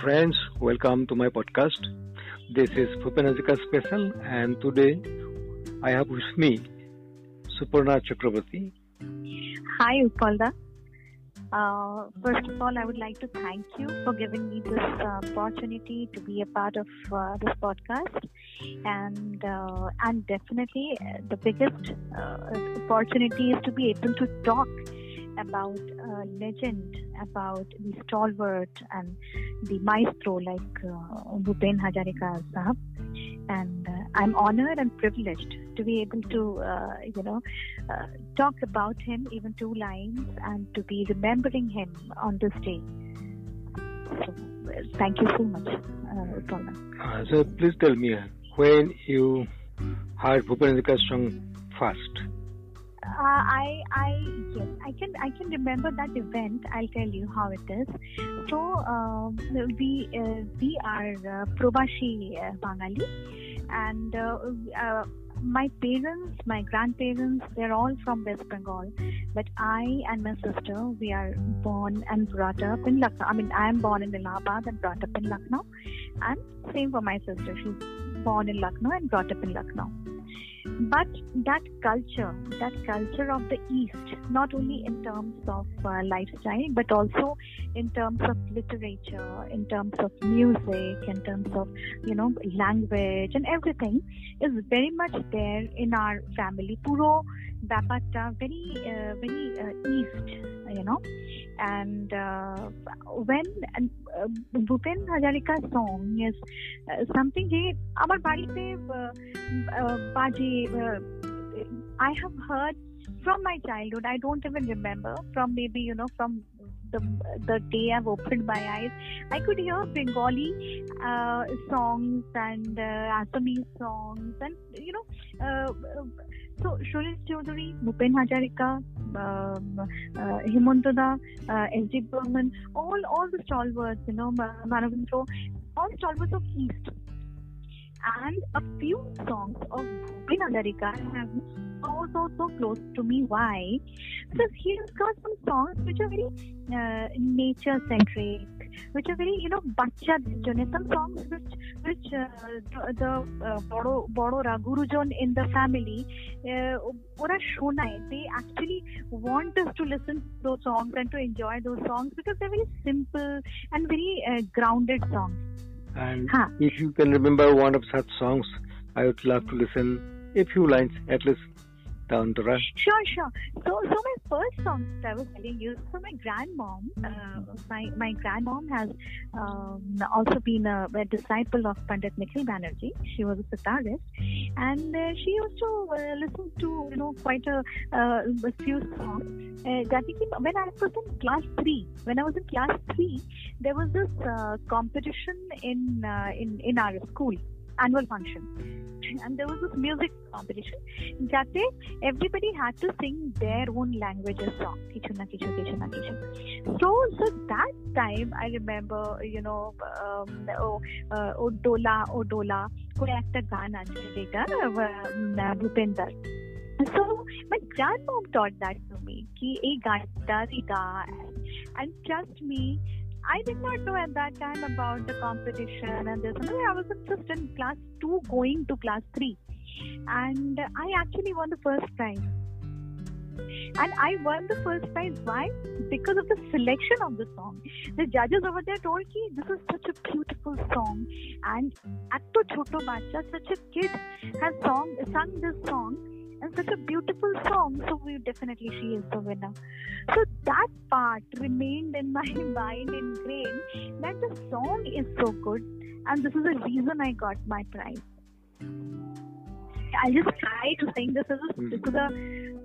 friends, welcome to my podcast. This is Bhupen special, and today I have with me Suparna Chakrabarti. Hi, Upalda. Uh, first of all, I would like to thank you for giving me this uh, opportunity to be a part of uh, this podcast, and uh, and definitely uh, the biggest uh, opportunity is to be able to talk about a legend, about the stalwart and the maestro like uh, Bhupen Hazarika Sahab. And uh, I'm honored and privileged to be able to, uh, you know, uh, talk about him, even two lines, and to be remembering him on this day. So, thank you so much, uh, Uh, so please tell me when you heard Bhupen Hazarika's song first. Uh, I, I, yes, I can, I can remember that event. I'll tell you how it is. So, um, we, uh, we are uh, Probashi uh, Bangali, and uh, uh, my parents, my grandparents, they're all from West Bengal. But I and my sister, we are born and brought up in Lucknow. I mean, I am born in Allahabad and brought up in Lucknow, and same for my sister. She's born in Lucknow and brought up in Lucknow but that culture that culture of the east not only in terms of uh, lifestyle but also in terms of literature in terms of music in terms of you know language and everything is very much there in our family. Puro ব্যাপারটা very uh, very uh, east you know and uh, when uh, Bhupen Hazarika's song is uh, something যে আমার বাড়িতে uh, uh, বাজে uh, I have heard from my childhood I don't even remember from maybe you know from the the day I've opened my eyes I could hear Bengali uh, songs and uh, Assamese songs and you know uh, so Bhupen Hazarika, um, uh, Hemanta Da, all all the stalwarts, you know, Ma- Manavendra, all stalwarts of East. And a few songs of Bhupen Hazarika have been so close to me. Why? Because he's got some songs which are very uh, nature centric, which are very you know bacha jone some songs which which uh, the, the uh, bodo bodora gurujon in the family uh, ওরা শোনায় they actually want us to listen to those songs and to enjoy those songs because they're very simple and very uh, grounded songs And Huh. if you can remember one of such songs, I would love to listen a few lines at least down the rush. Sure, sure. So, so my first song that I was telling you, so my grandmom, uh, my my grandmom has um, also been a, a disciple of Pandit Nikhil Banerjee. She was a sitarist, and uh, she used to uh, listen to you know quite a, a few songs. When I was in class three, when I was in class three, there was this uh, competition in uh, in in our school annual function. And there was this music competition. Jate, everybody had to sing their own languages song. Kichu na kichu, kichu na kichu. So, so that time, I remember, you know, um, oh, uh, oh dola, oh dola, कोई एक गाना चलेगा भूपेंद्र सो my dad mom taught that to me ki कि एक गाना ga and trust me I did not know at that time about the competition and this. I was just in class two, going to class three, and I actually won the first prize. And I won the first prize. Why? Because of the selection of the song. The judges over there told me this is such a beautiful song, and Atto Choto Bacha, such a kid, has song sung this song. And such a beautiful song, so we definitely she is the winner. So that part remained in my mind ingrained that the song is so good, and this is the reason I got my prize. I just try to sing this is a, this is a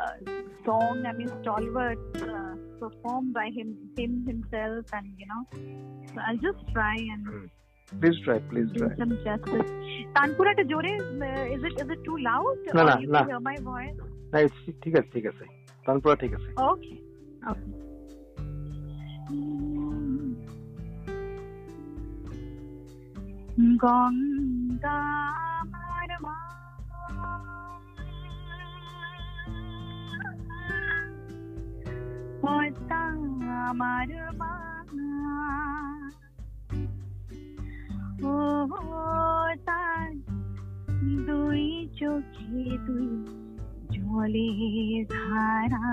uh, song. I mean, stalwart uh, performed by him him himself, and you know. So I'll just try and Please try, please do try. some justice. Tanpura to Jore, uh, is it is it too loud? No, or no, you no. can hear my voice. না it's- ঠিক আছে ঠিক আছে তানপুরা ঠিক আছে Okay. Okay. Ganga আমার মা পদ্মা আমার মা তুই জলে ধারা,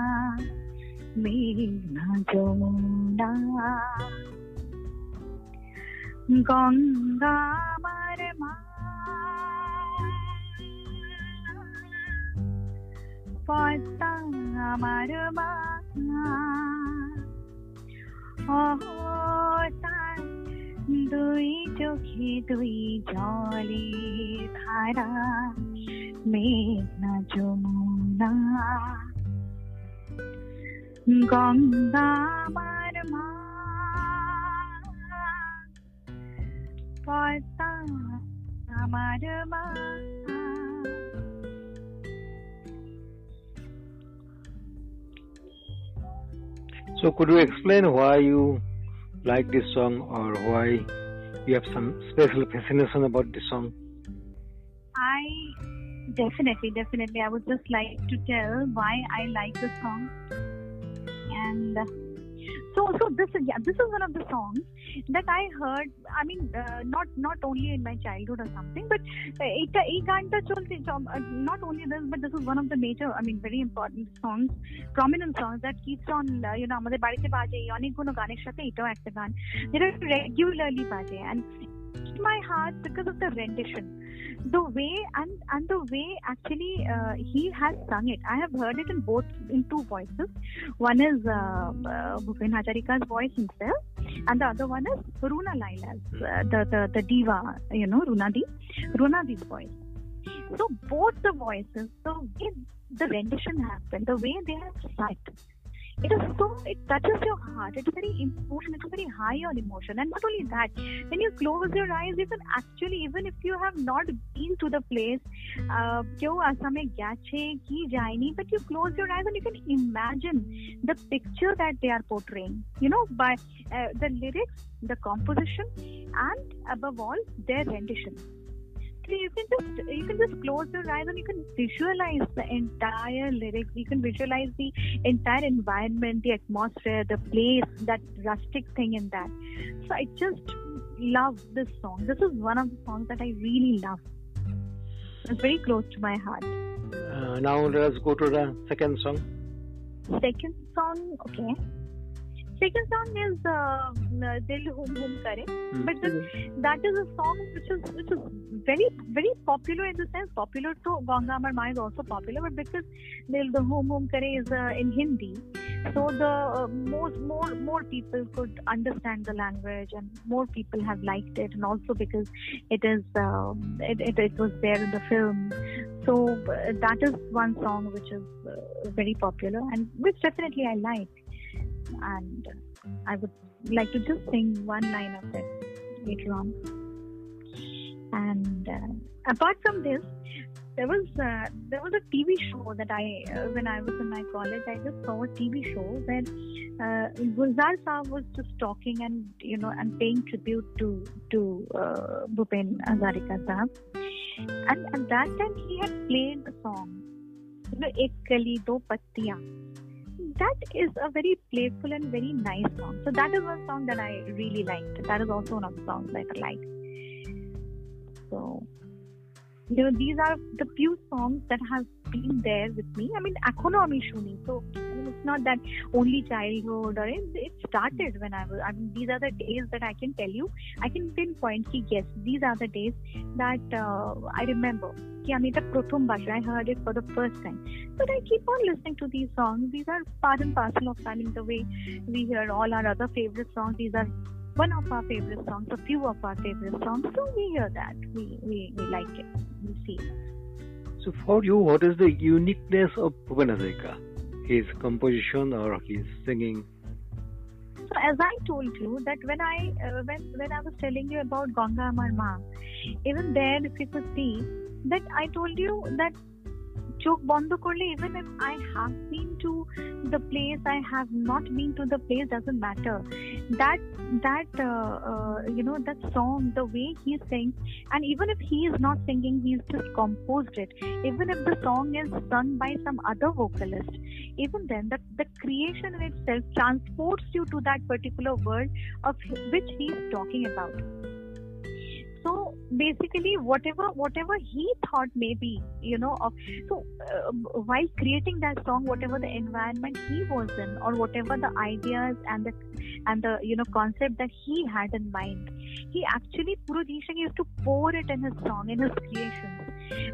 মেঘনা যমুনা, গঙ্গা আমার মা পদ্মা আমার মা তার দুই চোখে দুই জলে ধারা মেঘনা যমুনা গঙ্গা আমার মা পদ্মা আমার মা So, could you explain why you like this song or why you have some special fascination about this song? I definitely, definitely, I would just like to tell why I like the song. And so, so this is yeah, this is one of the songs that I heard. I mean, uh, not not only in my childhood or something, but এটা এই গানটা চলতে not only this, but this is one of the major, I mean, very important songs, prominent songs that keeps on, uh, you know, আমাদের বাড়িতে বাজে অনেকগুলো গানের সাথে এটাও একটা গান যেটা regularly বাজে and my heart because of the rendition. The way and and the way actually uh, he has sung it. I have heard it in both in two voices. One is uh, uh, bhupen hazarika's voice himself and the other one is runa laila's uh, the, the the diva you know runadi runadi's voice. So both the voices the way the rendition happened the way they have sung it is so, it touches your heart. It is very emotion. It's very high on emotion. And not only that, when you close your eyes, you can actually, even if you have not been to the place, uh, but you close your eyes and you can imagine the picture that they are portraying. You know, by uh, the lyrics, the composition, and above all, their rendition you can just you can just close your eyes and you can visualize the entire lyrics. You can visualize the entire environment, the atmosphere, the place, that rustic thing in that. So I just love this song. This is one of the songs that I really love. It's very close to my heart. Uh, now let us go to the second song. Second song, okay. Second song is uh, Dil Hum Hum Kare, mm-hmm. but this, that is a song which is which is very very popular in the sense popular to Ganga is also popular, but because Dil Hum Hum Kare is uh, in Hindi, so the uh, most more more people could understand the language and more people have liked it, and also because it is um, it, it, it was there in the film, so uh, that is one song which is uh, very popular and which definitely I like and I would like to just sing one line of it later on. And uh, apart from this, there was uh, there was a TV show that I uh, when I was in my college I just saw a TV show where uh, Gulzar Saab was just talking and you know and paying tribute to to uh, Bhupen Hazarika Saab and at that time he had played the song you know Ek Kali Do Pattiyan that is a very playful and very hmm. nice song. So that is one song that I really liked. That is also one of the songs that I like. So you know, these are the few songs that have been there with me. I mean, Akhono Ami Shuni. So it's not that only childhood or it, it started when I was. I mean, these are the days that I can tell you. I can pinpoint. Ki, yes, these are the days that uh, I remember. Ki, I mean, the I heard it for the first time. But I keep on listening to these songs. These are part and parcel of I mean, the way we hear all our other favorite songs. These are one of our favorite songs, a few of our favorite songs. So we hear that. We, we, we like it. We see it. So for you, what is the uniqueness of Bhupen Hazarika? His composition or his singing? So as I told you that when I uh, when when I was telling you about Ganga Amar Ma, even there if you could see that I told you that চোখ বন্ধ করলে even if I have been to the place I have not been to the place doesn't matter that that uh, uh, you know that song the way he sings and even if he is not singing he's just composed it. Even if the song is sung by some other vocalist even then the, the creation in itself transports you to that particular world of which he is talking about basically whatever whatever he thought maybe you know of so uh, while creating that song whatever the environment he was in or whatever the ideas and the and the you know concept that he had in mind he actually Purudishan used to pour it in his song in his creations.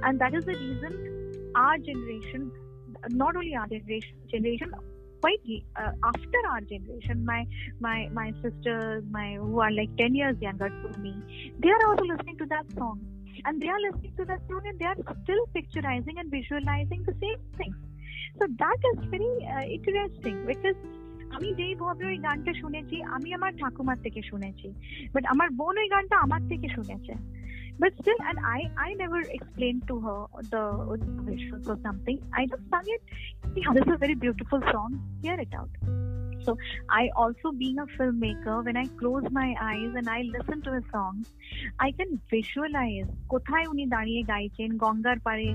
And that is the reason our generation not only our generation generation quite uh, after our generation my my my sisters my who are like 10 years younger to me they are also listening to that song and they are listening to that song and they are still picturizing and visualizing the same thing so that is very uh, interesting because আমি যেই ভাবে ওই গানটা শুনেছি আমি আমার ঠাকুমার থেকে শুনেছি বাট আমার বোন ওই গানটা আমার থেকে শুনেছে but still, and I, I never explained to her the, the visuals or something. I just sung it. Yeah, this is a very beautiful song. Hear it out. So I also being a filmmaker, when I close my eyes and I listen to a song, I can visualize কোথায় উনি দাঁড়িয়ে গাইছেন গঙ্গার পারে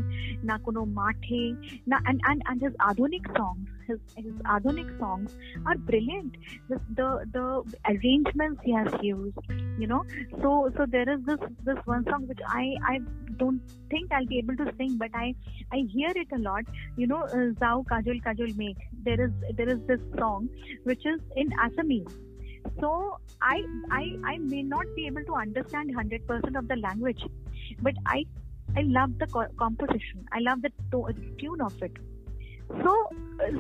না কোনো মাঠে না and and and his আধুনিক songs his his Adunik songs are brilliant. The, the the arrangements he has used, you know. So so there is this this one song which I I don't think I'll be able to sing, but I I hear it a lot. You know, uh, Zao Kajul Kajol Me. There is there is this song which is in Assamese so I, I i may not be able to understand 100% of the language but i i love the co- composition i love the to- tune of it So,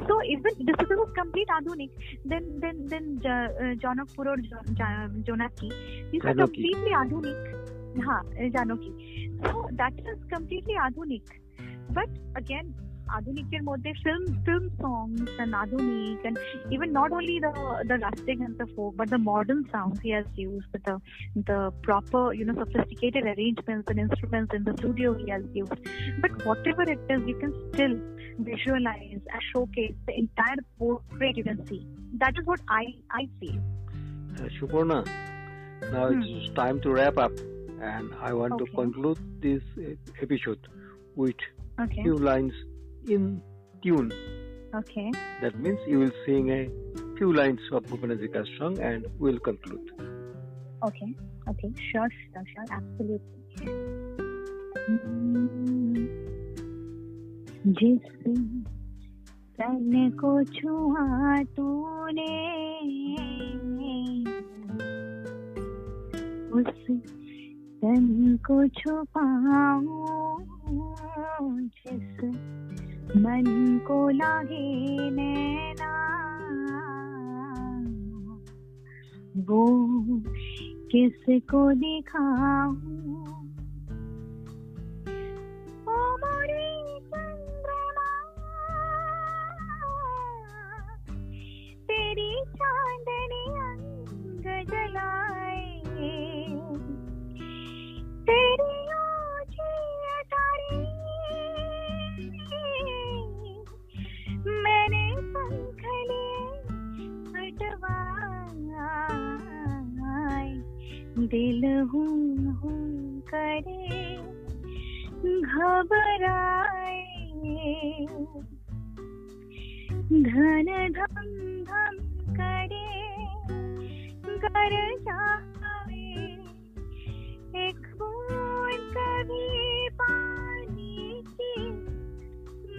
so even this is complete Adhunik, then then then uh, Janakpur or Jonaki, these are completely Adhunik. Ha, Janaki. So that is completely Adhunik. But again, আধুনিকের মধ্যে film film songs and আধুনিক and even not only the the rustic and the folk but the modern sounds he has used with the the proper you know sophisticated arrangements and instruments in the studio he has used but whatever it is you can still visualize and showcase the entire portrait you can see that is what I I feel uh, now hmm. it's time to wrap up and I want okay. to conclude this episode with okay. few lines in tune. Okay. That means you will sing a few lines of Bhupen Hazarika's song and we'll conclude. Okay. Okay. Sure, sure, sure. Absolutely. जिस तन को छुआ तूने, उस तन को छुपाऊं जिस मन को लागे नैना। वो किसको दिखाऊँ? हूँ हूँ करे घबराए। धन धम धम करे कर जाए। एक बूंद कभी पानी की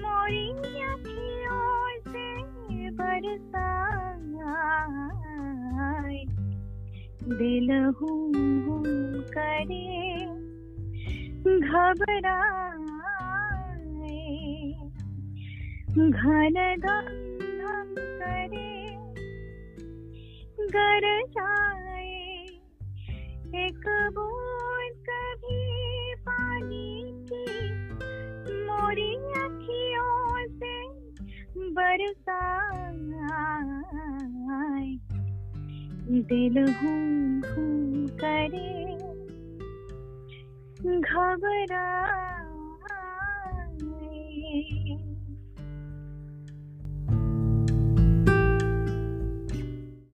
मोरी अखियों से बरसाए। दिल हूँ हूँ करे, घबराए। घन घम करे गर जाए। एक बूंद कभी पानी की, मोरी अखियों से बरसाए। दिल हूँ घबरा